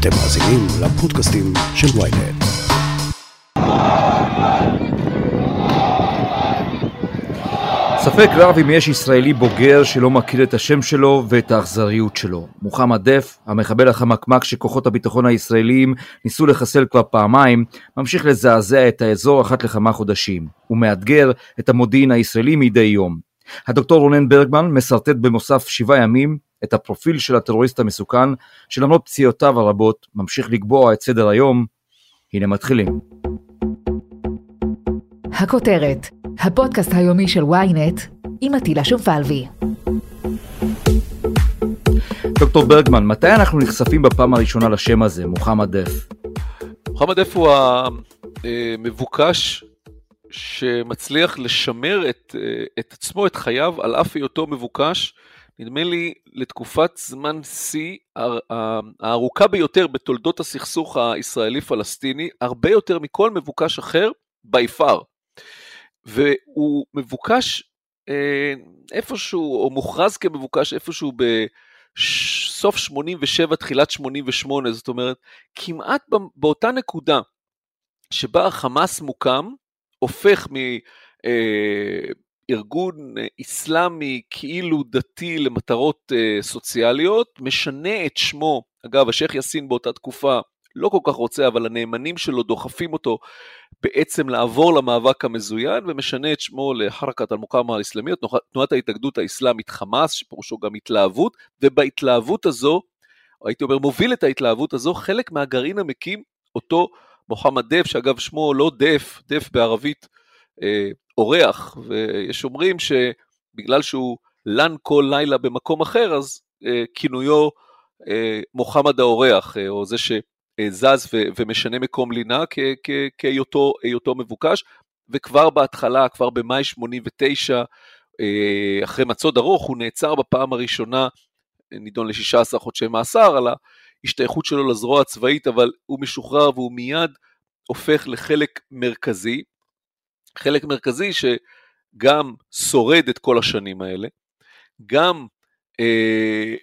אתם מאזינים לפודקאסטים של ויינט. ספק רב אם יש ישראלי בוגר שלא מכיר את השם שלו ואת האכזריות שלו. מוחמד דף, המחבל החמקמק שכוחות הביטחון הישראליים ניסו לחסל כבר פעמיים, ממשיך לזעזע את האזור אחת לכמה חודשים. הוא מאתגר את המודיעין הישראלי מדי יום. הדוקטור רונן ברגמן משרטט במוסף שבעה ימים את הפרופיל של הטרוריסט המסוכן, שלמרות פציעותיו הרבות ממשיך לקבוע את סדר היום. הנה מתחילים. הכותרת, הפודקאסט היומי של ynet עם עטילה שומפלבי. דוקטור ברגמן, מתי אנחנו נחשפים בפעם הראשונה לשם הזה, מוחמד דף? מוחמד דף הוא המבוקש שמצליח לשמר את, את עצמו, את חייו, על אף היותו מבוקש, נדמה לי לתקופת זמן שיא הארוכה ביותר בתולדות הסכסוך הישראלי-פלסטיני, הרבה יותר מכל מבוקש אחר, by far. והוא מבוקש אה, איפשהו, או מוכרז כמבוקש איפשהו בסוף 87, תחילת 88, זאת אומרת, כמעט באותה נקודה שבה החמאס מוקם, הופך מארגון אה, איסלאמי כאילו דתי למטרות אה, סוציאליות, משנה את שמו, אגב, השייח' יאסין באותה תקופה לא כל כך רוצה, אבל הנאמנים שלו דוחפים אותו בעצם לעבור למאבק המזוין, ומשנה את שמו לחרקת אל-מוקאמה האסלאמית, תנועת ההתאגדות האסלאמית חמאס, שפירושו גם התלהבות, ובהתלהבות הזו, הייתי אומר, מוביל את ההתלהבות הזו, חלק מהגרעין המקים אותו מוחמד דף, שאגב שמו לא דף, דף בערבית אה, אורח, ויש אומרים שבגלל שהוא לן כל לילה במקום אחר, אז אה, כינויו אה, מוחמד האורח, או זה ש... אה, זז ו- ומשנה מקום לינה כהיותו מבוקש, וכבר בהתחלה, כבר במאי 89, אה, אחרי מצוד ארוך, הוא נעצר בפעם הראשונה, נידון ל-16 חודשי מאסר על ההשתייכות שלו לזרוע הצבאית, אבל הוא משוחרר והוא מיד הופך לחלק מרכזי, חלק מרכזי שגם שורד את כל השנים האלה, גם אה,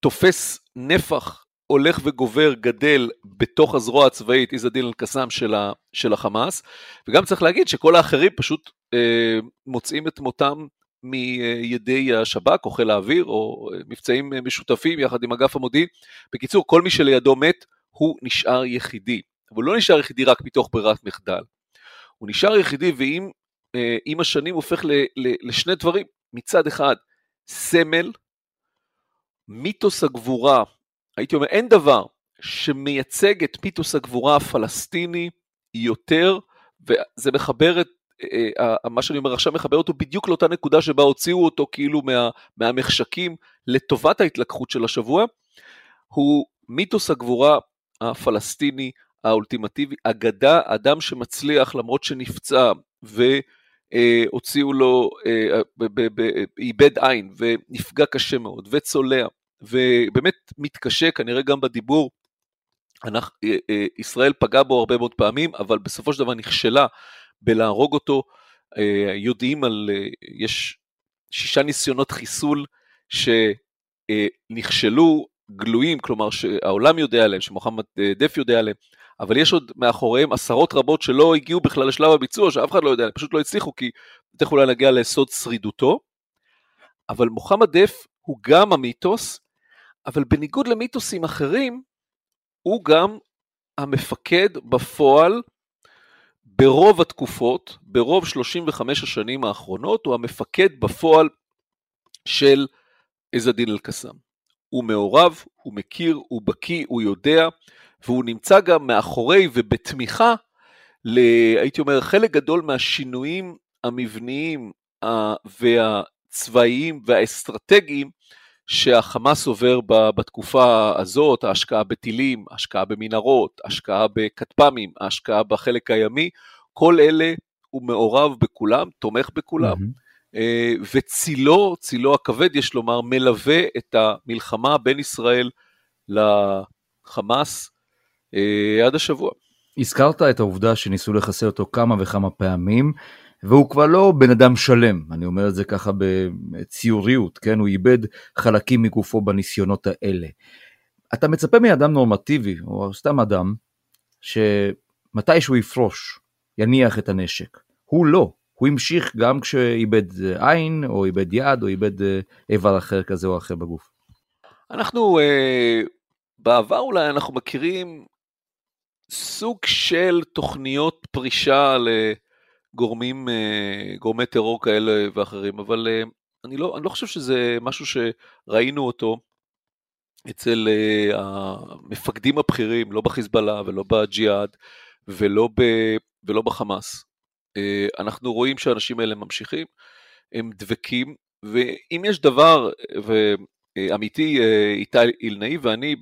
תופס נפח הולך וגובר, גדל בתוך הזרוע הצבאית, עז א-דין אל-קסאם של, של החמאס, וגם צריך להגיד שכל האחרים פשוט אה, מוצאים את מותם מידי השב"כ או חיל האוויר, או מבצעים משותפים יחד עם אגף המודיעין. בקיצור, כל מי שלידו מת, הוא נשאר יחידי. אבל לא נשאר יחידי רק מתוך ברירת מחדל. הוא נשאר יחידי ועם אה, השנים הופך ל, ל, לשני דברים. מצד אחד, סמל, מיתוס הגבורה הייתי אומר, אין דבר שמייצג את מיתוס הגבורה הפלסטיני יותר, וזה מחבר את, אה, אה, מה שאני אומר עכשיו מחבר אותו בדיוק לאותה נקודה שבה הוציאו אותו כאילו מה, מהמחשקים לטובת ההתלקחות של השבוע, הוא מיתוס הגבורה הפלסטיני האולטימטיבי, אגדה, אדם שמצליח למרות שנפצע והוציאו לו, אה, איבד עין ונפגע קשה מאוד וצולע ובאמת מתקשה כנראה גם בדיבור. אנחנו, אה, אה, ישראל פגעה בו הרבה מאוד פעמים, אבל בסופו של דבר נכשלה בלהרוג אותו. אה, יודעים על, יש שישה ניסיונות חיסול שנכשלו, גלויים, כלומר שהעולם יודע עליהם, שמוחמד דף יודע עליהם, אבל יש עוד מאחוריהם עשרות רבות שלא הגיעו בכלל לשלב הביצוע, שאף אחד לא יודע, פשוט לא הצליחו, כי תכף אולי נגיע לסוד שרידותו. אבל מוחמד דף הוא גם המיתוס אבל בניגוד למיתוסים אחרים, הוא גם המפקד בפועל ברוב התקופות, ברוב 35 השנים האחרונות, הוא המפקד בפועל של עז א-דין אל-קסאם. הוא מעורב, הוא מכיר, הוא בקיא, הוא יודע, והוא נמצא גם מאחורי ובתמיכה, ל, הייתי אומר, חלק גדול מהשינויים המבניים והצבאיים והאסטרטגיים שהחמאס עובר בתקופה הזאת, ההשקעה בטילים, השקעה במנהרות, השקעה בכטפ"מים, ההשקעה בחלק הימי, כל אלה הוא מעורב בכולם, תומך בכולם, mm-hmm. וצילו, צילו הכבד יש לומר, מלווה את המלחמה בין ישראל לחמאס עד השבוע. הזכרת את העובדה שניסו לחסל אותו כמה וכמה פעמים. והוא כבר לא בן אדם שלם, אני אומר את זה ככה בציוריות, כן? הוא איבד חלקים מגופו בניסיונות האלה. אתה מצפה מאדם נורמטיבי, או סתם אדם, שמתישהו יפרוש, יניח את הנשק. הוא לא, הוא המשיך גם כשאיבד עין, או איבד יד, או איבד אה, איבר אחר כזה או אחר בגוף. אנחנו, אה, בעבר אולי אנחנו מכירים סוג של תוכניות פרישה לגורמים, אה, גורמי טרור כאלה ואחרים, אבל אה, אני לא, אני לא חושב שזה משהו שראינו אותו אצל uh, המפקדים הבכירים, לא בחיזבאללה ולא בג'יהאד ולא, ב, ולא בחמאס. אנחנו רואים שהאנשים האלה ממשיכים, הם דבקים, ואם יש דבר, ועמיתי uh, איתי אילנאי ואני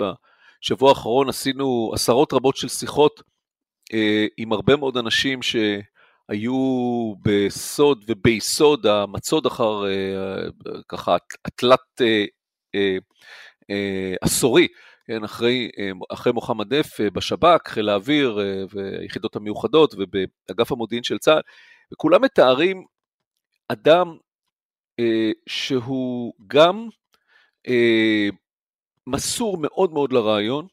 בשבוע האחרון עשינו עשרות רבות של שיחות uh, עם הרבה מאוד אנשים ש... היו בסוד וביסוד המצוד אחר ככה התלת אה, עשורי, כן, אחרי, אה, אחרי מוחמד דף אה, בשב"כ, חיל האוויר והיחידות המיוחדות ובאגף המודיעין של צה"ל, וכולם מתארים אדם אה, שהוא גם אה, מסור מאוד מאוד לרעיון,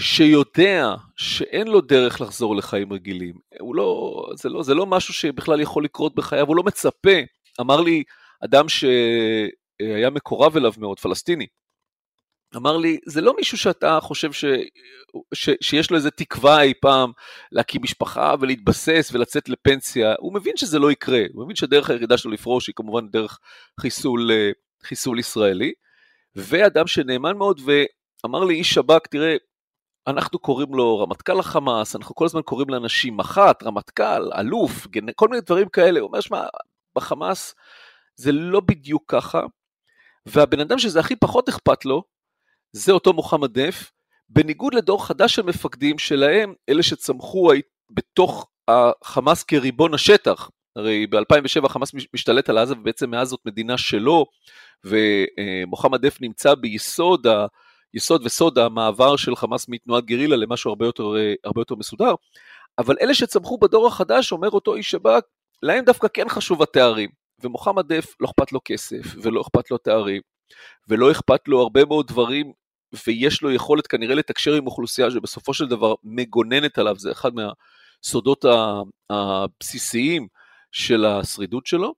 שיודע שאין לו דרך לחזור לחיים רגילים. הוא לא, זה, לא, זה לא משהו שבכלל יכול לקרות בחייו, הוא לא מצפה. אמר לי אדם שהיה מקורב אליו מאוד, פלסטיני, אמר לי, זה לא מישהו שאתה חושב ש, ש, שיש לו איזה תקווה אי פעם להקים משפחה ולהתבסס ולצאת לפנסיה, הוא מבין שזה לא יקרה, הוא מבין שהדרך הירידה שלו לפרוש היא כמובן דרך חיסול, אה, חיסול ישראלי, ואדם שנאמן מאוד ואמר לי איש שב"כ, תראה, אנחנו קוראים לו רמטכ"ל החמאס, אנחנו כל הזמן קוראים לאנשים מח"ט, רמטכ"ל, אלוף, כל מיני דברים כאלה, הוא אומר, שמע, בחמאס זה לא בדיוק ככה, והבן אדם שזה הכי פחות אכפת לו, זה אותו מוחמד דף, בניגוד לדור חדש של מפקדים שלהם, אלה שצמחו בתוך החמאס כריבון השטח. הרי ב-2007 חמאס משתלט על עזה ובעצם מאז זאת מדינה שלו, ומוחמד דף נמצא ביסוד ה... יסוד וסוד המעבר של חמאס מתנועת גרילה למשהו הרבה יותר, הרבה יותר מסודר, אבל אלה שצמחו בדור החדש, אומר אותו איש שב"כ, להם דווקא כן חשוב התארים, ומוחמד דף לא אכפת לו כסף, ולא אכפת לו תארים, ולא אכפת לו הרבה מאוד דברים ויש לו יכולת כנראה לתקשר עם אוכלוסייה שבסופו של דבר מגוננת עליו, זה אחד מהסודות הבסיסיים של השרידות שלו,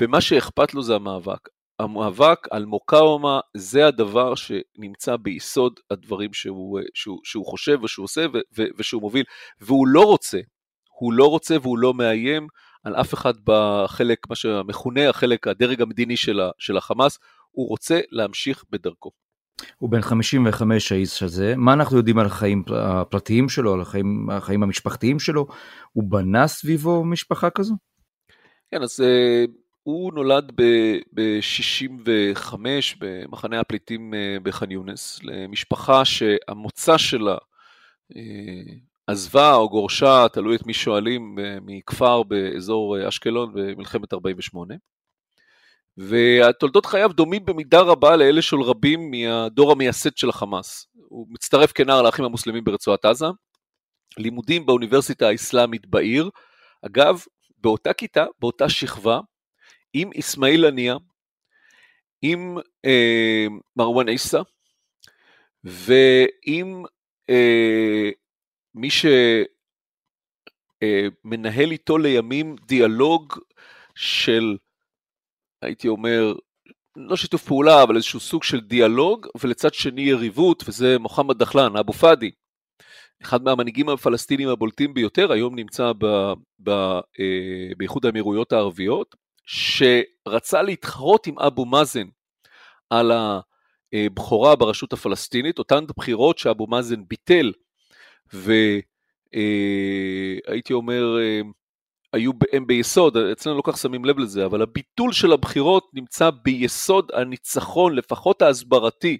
ומה שאכפת לו זה המאבק. המאבק על מוקאומה זה הדבר שנמצא ביסוד הדברים שהוא, שהוא, שהוא חושב ושהוא עושה ו, ושהוא מוביל, והוא לא רוצה, הוא לא רוצה והוא לא מאיים על אף אחד בחלק, מה שמכונה החלק, הדרג המדיני של, של החמאס, הוא רוצה להמשיך בדרכו. הוא בן 55 האיש הזה, מה אנחנו יודעים על החיים הפרטיים שלו, על החיים, החיים המשפחתיים שלו? הוא בנה סביבו משפחה כזו? כן, אז uh, הוא נולד ב-65 ב- במחנה הפליטים uh, בח'אן יונס, למשפחה שהמוצא שלה uh, עזבה או גורשה, תלוי את מי שואלים, uh, מכפר באזור uh, אשקלון במלחמת 48. והתולדות חייו דומים במידה רבה לאלה של רבים מהדור המייסד של החמאס. הוא מצטרף כנער לאחים המוסלמים ברצועת עזה, לימודים באוניברסיטה האסלאמית בעיר, אגב, באותה כיתה, באותה שכבה, עם אסמאעיל הנייה, עם אה, מרואן עיסא, ועם אה, מי שמנהל אה, איתו לימים דיאלוג של הייתי אומר, לא שיתוף פעולה, אבל איזשהו סוג של דיאלוג, ולצד שני יריבות, וזה מוחמד דחלן, אבו פאדי, אחד מהמנהיגים הפלסטינים הבולטים ביותר, היום נמצא ב, ב, אה, באיחוד האמירויות הערביות, שרצה להתחרות עם אבו מאזן על הבכורה ברשות הפלסטינית, אותן בחירות שאבו מאזן ביטל, והייתי אה, אומר, אה, היו הם ביסוד, אצלנו לא כך שמים לב לזה, אבל הביטול של הבחירות נמצא ביסוד הניצחון, לפחות ההסברתי,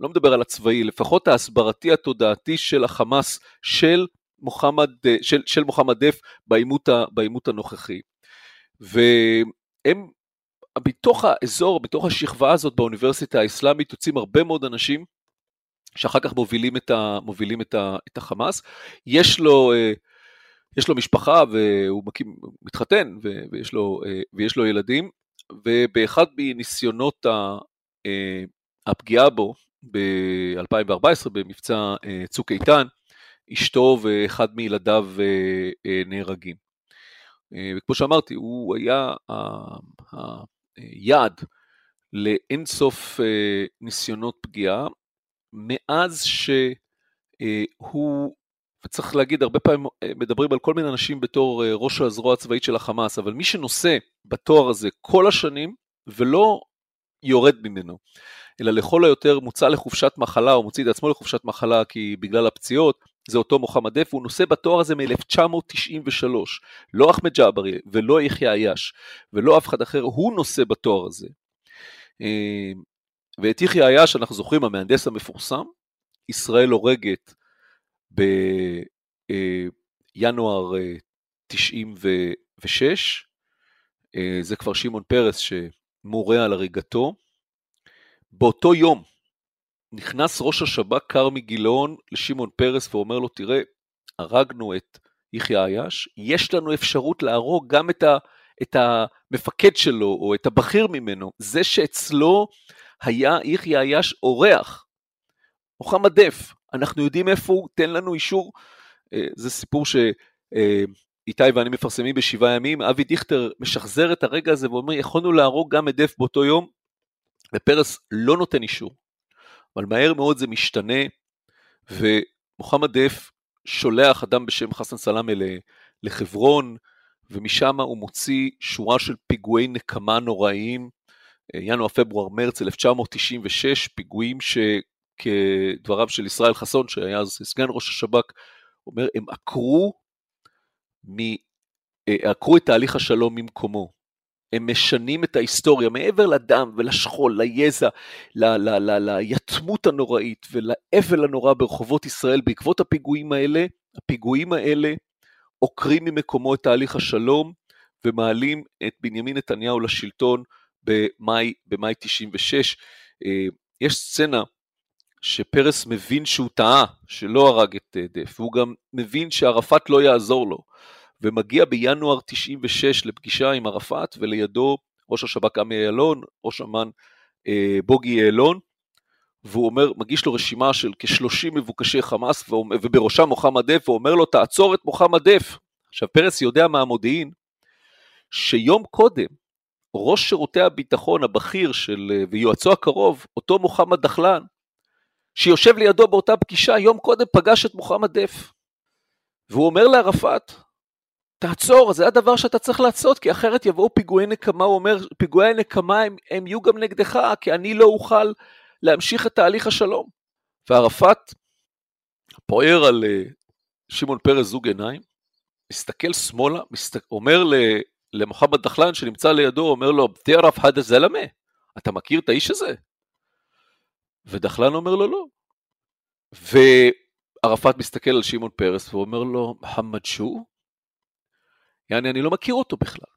לא מדבר על הצבאי, לפחות ההסברתי התודעתי של החמאס, של מוחמד, של, של מוחמד דף בעימות, בעימות הנוכחי. והם, בתוך האזור, בתוך השכבה הזאת באוניברסיטה האסלאמית, יוצאים הרבה מאוד אנשים שאחר כך מובילים את, ה, מובילים את, ה, את החמאס. יש לו... Uh, יש לו משפחה והוא מקים, מתחתן ויש לו, אה, ויש לו ילדים, ובאחד מניסיונות אה, הפגיעה בו ב-2014 במבצע צוק איתן, אשתו ואחד מילדיו נהרגים. וכמו שאמרתי, הוא היה היעד לאינסוף ניסיונות פגיעה, מאז שהוא, וצריך להגיד, הרבה פעמים מדברים על כל מיני אנשים בתור ראש הזרוע הצבאית של החמאס, אבל מי שנושא בתואר הזה כל השנים ולא יורד ממנו, אלא לכל היותר מוצא לחופשת מחלה או מוציא את עצמו לחופשת מחלה כי בגלל הפציעות, זה אותו מוחמד דף, הוא נושא בתואר הזה מ-1993, לא אחמד ג'אברי ולא יחיא עיאש ולא אף אחד אחר, הוא נושא בתואר הזה. אמ, ואת יחיא עיאש, אנחנו זוכרים, המהנדס המפורסם, ישראל הורגת בינואר 96, אה, אה, זה כבר שמעון פרס שמורה על הריגתו. באותו יום נכנס ראש השב"כ כרמי גילאון לשמעון פרס ואומר לו, תראה, הרגנו את יחיא עיאש, יש לנו אפשרות להרוג גם את, ה, את המפקד שלו או את הבכיר ממנו, זה שאצלו היה יחיא עיאש אורח, מוחמד דף, אנחנו יודעים איפה הוא, תן לנו אישור, אה, זה סיפור שאיתי אה, ואני מפרסמים בשבעה ימים, אבי דיכטר משחזר את הרגע הזה ואומר, יכולנו להרוג גם את דף באותו יום, ופרס לא נותן אישור. אבל מהר מאוד זה משתנה, ומוחמד דף שולח אדם בשם חסן סלאמה לחברון, ומשם הוא מוציא שורה של פיגועי נקמה נוראיים, אה, ינואר, פברואר, מרץ 1996, פיגועים שכדבריו של ישראל חסון, שהיה אז סגן ראש השב"כ, אומר, הם עקרו, מ... אה, עקרו את תהליך השלום ממקומו. הם משנים את ההיסטוריה, מעבר לדם ולשכול, ליזע, ליתמות הנוראית ולאבל הנורא ברחובות ישראל בעקבות הפיגועים האלה, הפיגועים האלה עוקרים ממקומו את תהליך השלום ומעלים את בנימין נתניהו לשלטון במאי, במאי 96. אה, יש סצנה שפרס מבין שהוא טעה, שלא הרג את אה, דף, והוא גם מבין שערפאת לא יעזור לו. ומגיע בינואר 96 לפגישה עם ערפאת, ולידו ראש השב"כ עמי אילון, ראש אמ"ן אה, בוגי יעלון, והוא אומר, מגיש לו רשימה של כ-30 מבוקשי חמאס, ובראשם מוחמד דף, ואומר לו, תעצור את מוחמד דף. עכשיו, פרס יודע מהמודיעין, שיום קודם, ראש שירותי הביטחון הבכיר של, ויועצו הקרוב, אותו מוחמד דחלן, שיושב לידו באותה פגישה, יום קודם פגש את מוחמד דף. והוא אומר לערפאת, תעצור, זה הדבר שאתה צריך לעשות, כי אחרת יבואו פיגועי נקמה, הוא אומר, פיגועי נקמה הם, הם יהיו גם נגדך, כי אני לא אוכל להמשיך את תהליך השלום. וערפאת פוער על uh, שמעון פרס זוג עיניים, מסתכל שמאלה, מסת... אומר למוחמד דחלן שנמצא לידו, אומר לו, תערף חדה זלמה, אתה מכיר את האיש הזה? ודחלן אומר לו, לא. וערפאת מסתכל על שמעון פרס ואומר לו, מוחמד שו? יעני, אני לא מכיר אותו בכלל.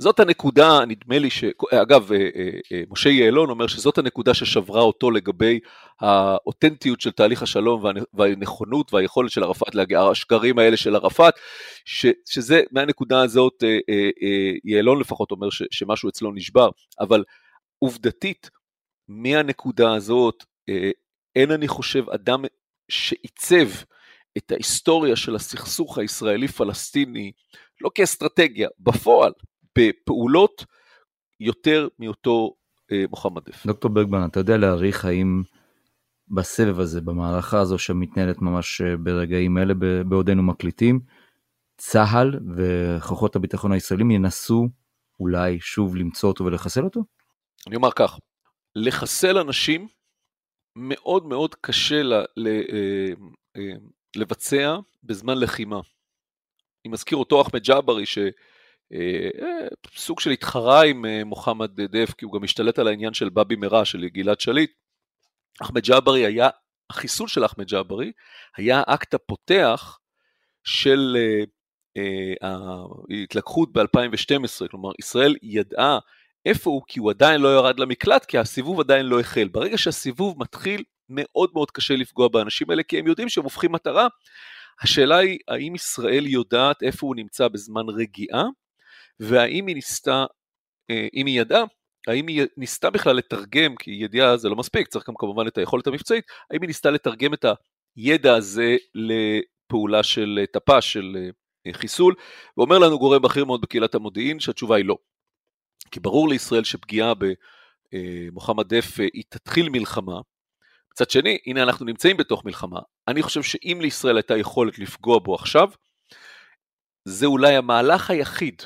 זאת הנקודה, נדמה לי ש... אגב, אה, אה, אה, משה יעלון אומר שזאת הנקודה ששברה אותו לגבי האותנטיות של תהליך השלום והנכונות והיכולת של ערפאת להגיע, השקרים האלה של ערפאת, ש, שזה, מהנקודה הזאת, יעלון לפחות אומר ש, שמשהו אצלו נשבר, אבל עובדתית, מהנקודה הזאת, אין אני חושב אדם שעיצב את ההיסטוריה של הסכסוך הישראלי-פלסטיני, לא כאסטרטגיה, בפועל, בפעולות יותר מאותו אה, מוחמד דף. דוקטור ברגמן, אתה יודע להעריך האם בסבב הזה, במערכה הזו שמתנהלת ממש אה, ברגעים אלה בעודנו מקליטים, צה"ל וכוחות הביטחון הישראלים ינסו אולי שוב למצוא אותו ולחסל אותו? אני אומר כך, לחסל אנשים מאוד מאוד קשה ל, ל, אה, אה, לבצע בזמן לחימה. אני מזכיר אותו אחמד ג'אברי, ש... אה, של התחרה עם מוחמד דף, כי הוא גם השתלט על העניין של בבי מרע, של גלעד שליט. אחמד ג'אברי היה, החיסול של אחמד ג'אברי היה האקט הפותח של ההתלקחות ב-2012, כלומר ישראל ידעה איפה הוא, כי הוא עדיין לא ירד למקלט, כי הסיבוב עדיין לא החל. ברגע שהסיבוב מתחיל, מאוד מאוד קשה לפגוע באנשים האלה, כי הם יודעים שהם הופכים מטרה. השאלה היא, האם ישראל יודעת איפה הוא נמצא בזמן רגיעה, והאם היא ניסתה, אה, אם היא ידעה, האם היא ניסתה בכלל לתרגם, כי ידיעה זה לא מספיק, צריך גם כמובן את היכולת המבצעית, האם היא ניסתה לתרגם את הידע הזה לפעולה של טפה, של חיסול, ואומר לנו גורם בכיר מאוד בקהילת המודיעין שהתשובה היא לא. כי ברור לישראל שפגיעה במוחמד דף היא תתחיל מלחמה. מצד שני, הנה אנחנו נמצאים בתוך מלחמה. אני חושב שאם לישראל הייתה יכולת לפגוע בו עכשיו, זה אולי המהלך היחיד,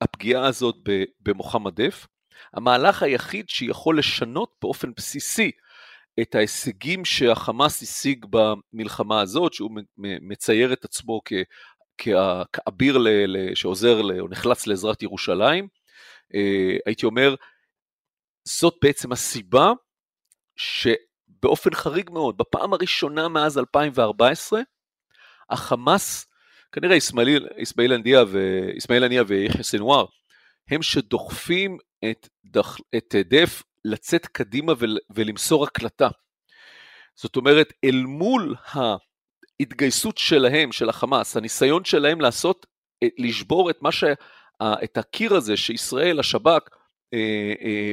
הפגיעה הזאת במוחמד דף, המהלך היחיד שיכול לשנות באופן בסיסי את ההישגים שהחמאס השיג במלחמה הזאת, שהוא מצייר את עצמו כאביר שעוזר או נחלץ לעזרת ירושלים, אה, הייתי אומר, זאת בעצם הסיבה שבאופן חריג מאוד, בפעם הראשונה מאז 2014, החמאס, כנראה אסמאעיל הנייה ויחיא סנוואר, הם שדוחפים את, דח, את דף לצאת קדימה ול, ולמסור הקלטה. זאת אומרת, אל מול ההתגייסות שלהם, של החמאס, הניסיון שלהם לעשות, אה, לשבור את מה ש... את הקיר הזה שישראל, השב"כ, אה, אה,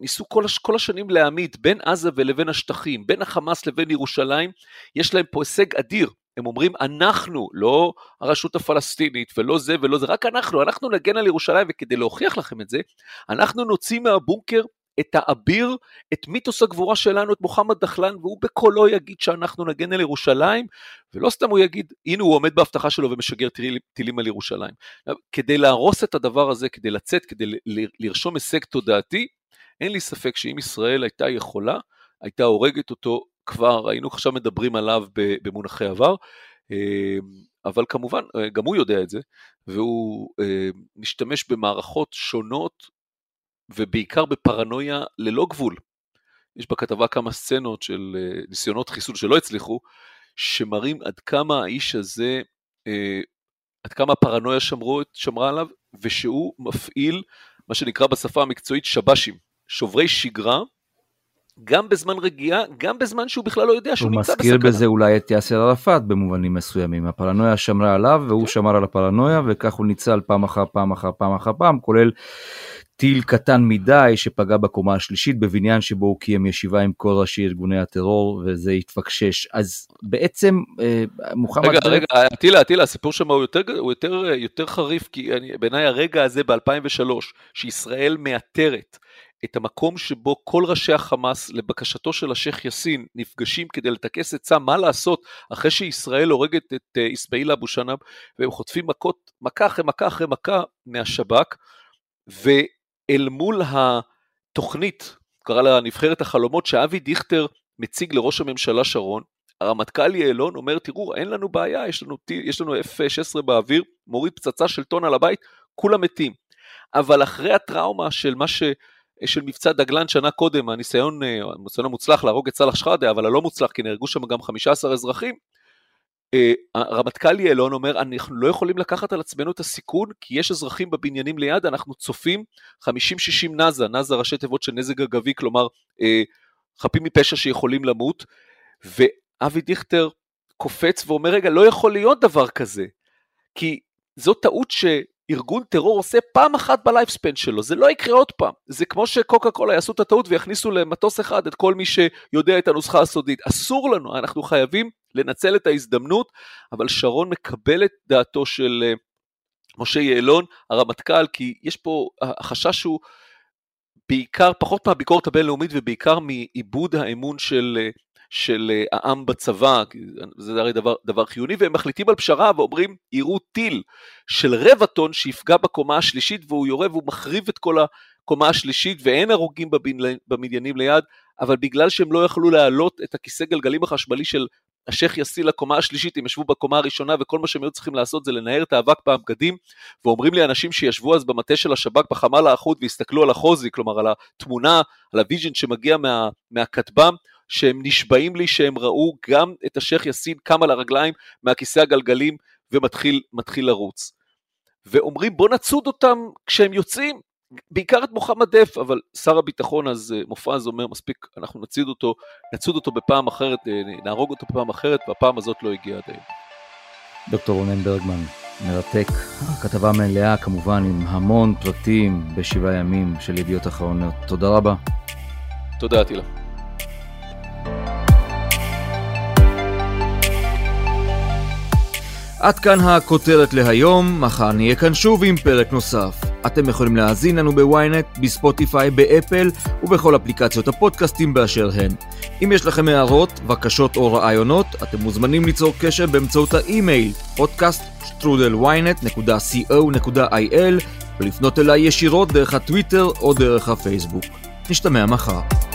ניסו כל, כל השנים להעמיד בין עזה ולבין השטחים, בין החמאס לבין ירושלים, יש להם פה הישג אדיר. הם אומרים, אנחנו, לא הרשות הפלסטינית, ולא זה ולא זה, רק אנחנו, אנחנו נגן על ירושלים, וכדי להוכיח לכם את זה, אנחנו נוציא מהבונקר את האביר, את מיתוס הגבורה שלנו, את מוחמד דחלן, והוא בקולו יגיד שאנחנו נגן על ירושלים, ולא סתם הוא יגיד, הנה הוא עומד בהבטחה שלו ומשגר טילים על ירושלים. כדי להרוס את הדבר הזה, כדי לצאת, כדי לרשום הישג תודעתי, אין לי ספק שאם ישראל הייתה יכולה, הייתה הורגת אותו כבר, היינו עכשיו מדברים עליו במונחי עבר, אמ, אבל כמובן, גם הוא יודע את זה, והוא אה, משתמש במערכות שונות ובעיקר בפרנויה ללא גבול. יש בכתבה כמה סצנות של אה, ניסיונות חיסול שלא הצליחו, שמראים עד כמה האיש הזה, אה, עד כמה הפרנויה שמרו, שמרה עליו, ושהוא מפעיל מה שנקרא בשפה המקצועית שב"שים, שוברי שגרה, גם בזמן רגיעה, גם בזמן שהוא בכלל לא יודע שהוא נמצא בסכנה. הוא מזכיר בזה אולי את יאסר ערפאת במובנים מסוימים. הפרנויה שמרה עליו והוא כן. שמר על הפרנויה וכך הוא ניצל פעם אחר פעם אחר פעם אחר פעם, כולל טיל קטן מדי שפגע בקומה השלישית בבניין שבו הוא קיים ישיבה עם כל ראשי ארגוני הטרור וזה התפקשש. אז בעצם אה, מוחמד... רגע, רגע, אטילה, אטילה, הסיפור שם הוא יותר, הוא יותר, יותר חריף, כי בעיניי הרגע הזה ב-2003, שישראל מאתרת את המקום שבו כל ראשי החמאס, לבקשתו של השייח' יאסין, נפגשים כדי לטכס עצה מה לעשות אחרי שישראל הורגת את אסמאעיל אבו שנאב, והם חוטפים מכות, מכה אחרי מכה אחרי מכה מהשב"כ, ואל מול התוכנית, קרא לה נבחרת החלומות, שאבי דיכטר מציג לראש הממשלה שרון, הרמטכ"ל יעלון אומר, תראו, אין לנו בעיה, יש לנו, יש לנו F-16 באוויר, מוריד פצצה של טון על הבית, כולם מתים. אבל אחרי הטראומה של מה ש... של מבצע דגלן שנה קודם, הניסיון, אה, הניסיון המוצלח להרוג את סאלח שחאדה, אבל הלא מוצלח, כי נהרגו שם גם 15 אזרחים, הרמטכ"ל יעלון אומר, אנחנו לא יכולים לקחת על עצמנו את הסיכון, כי יש אזרחים בבניינים ליד, אנחנו צופים 50-60 נאזה, נאזה ראשי תיבות של נזק אגבי, כלומר, אה, חפים מפשע שיכולים למות, ואבי דיכטר קופץ ואומר, רגע, לא יכול להיות דבר כזה, כי זו טעות ש... ארגון טרור עושה פעם אחת בלייפספן שלו, זה לא יקרה עוד פעם. זה כמו שקוקה קולה יעשו את הטעות ויכניסו למטוס אחד את כל מי שיודע את הנוסחה הסודית. אסור לנו, אנחנו חייבים לנצל את ההזדמנות, אבל שרון מקבל את דעתו של אה, משה יעלון, הרמטכ"ל, כי יש פה, החשש הוא בעיקר, פחות מהביקורת הבינלאומית ובעיקר מעיבוד האמון של אה, של אה, העם בצבא, זה הרי דבר, דבר חיוני, והם מחליטים על פשרה ואומרים, יראו טיל של רבע טון שיפגע בקומה השלישית והוא יורה והוא מחריב את כל הקומה השלישית ואין הרוגים במניינים ליד, אבל בגלל שהם לא יכלו להעלות את הכיסא גלגלים החשמלי של השייח' יאסין לקומה השלישית, הם ישבו בקומה הראשונה וכל מה שהם היו צריכים לעשות זה לנער את האבק בבגדים, ואומרים לי אנשים שישבו אז במטה של השב"כ בחמ"ל האחוד והסתכלו על החוזי, כלומר על התמונה, על ה vision שמגיע מה, מהכטב"ם, שהם נשבעים לי שהם ראו גם את השייח' יאסין קם על הרגליים מהכיסא הגלגלים ומתחיל לרוץ. ואומרים בוא נצוד אותם כשהם יוצאים, בעיקר את מוחמד דף, אבל שר הביטחון אז אה, מופז אומר מספיק, אנחנו נצוד אותו, נצוד אותו בפעם אחרת, אה, נהרוג אותו בפעם אחרת, והפעם הזאת לא הגיעה עד היום. דוקטור רונן ברגמן, מרתק. הכתבה מלאה כמובן עם המון פרטים בשבעה ימים של ידיעות אחרונות. תודה רבה. תודה, אטילה. עד כאן הכותרת להיום, מחר נהיה כאן שוב עם פרק נוסף. אתם יכולים להאזין לנו בוויינט, בספוטיפיי, באפל ובכל אפליקציות הפודקאסטים באשר הן. אם יש לכם הערות, בקשות או רעיונות, אתם מוזמנים ליצור קשר באמצעות האימייל podcaststrudelwynet.co.il ולפנות אליי ישירות דרך הטוויטר או דרך הפייסבוק. נשתמע מחר.